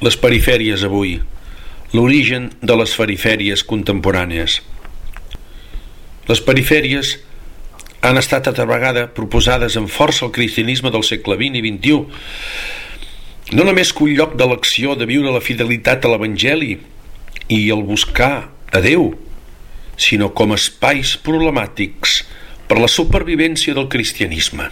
Les perifèries avui. L'origen de les perifèries contemporànies. Les perifèries han estat a vegada proposades amb força al cristianisme del segle XX i XXI, no només que un lloc d'elecció de viure la fidelitat a l'Evangeli i el buscar a Déu, sinó com espais problemàtics per la supervivència del cristianisme.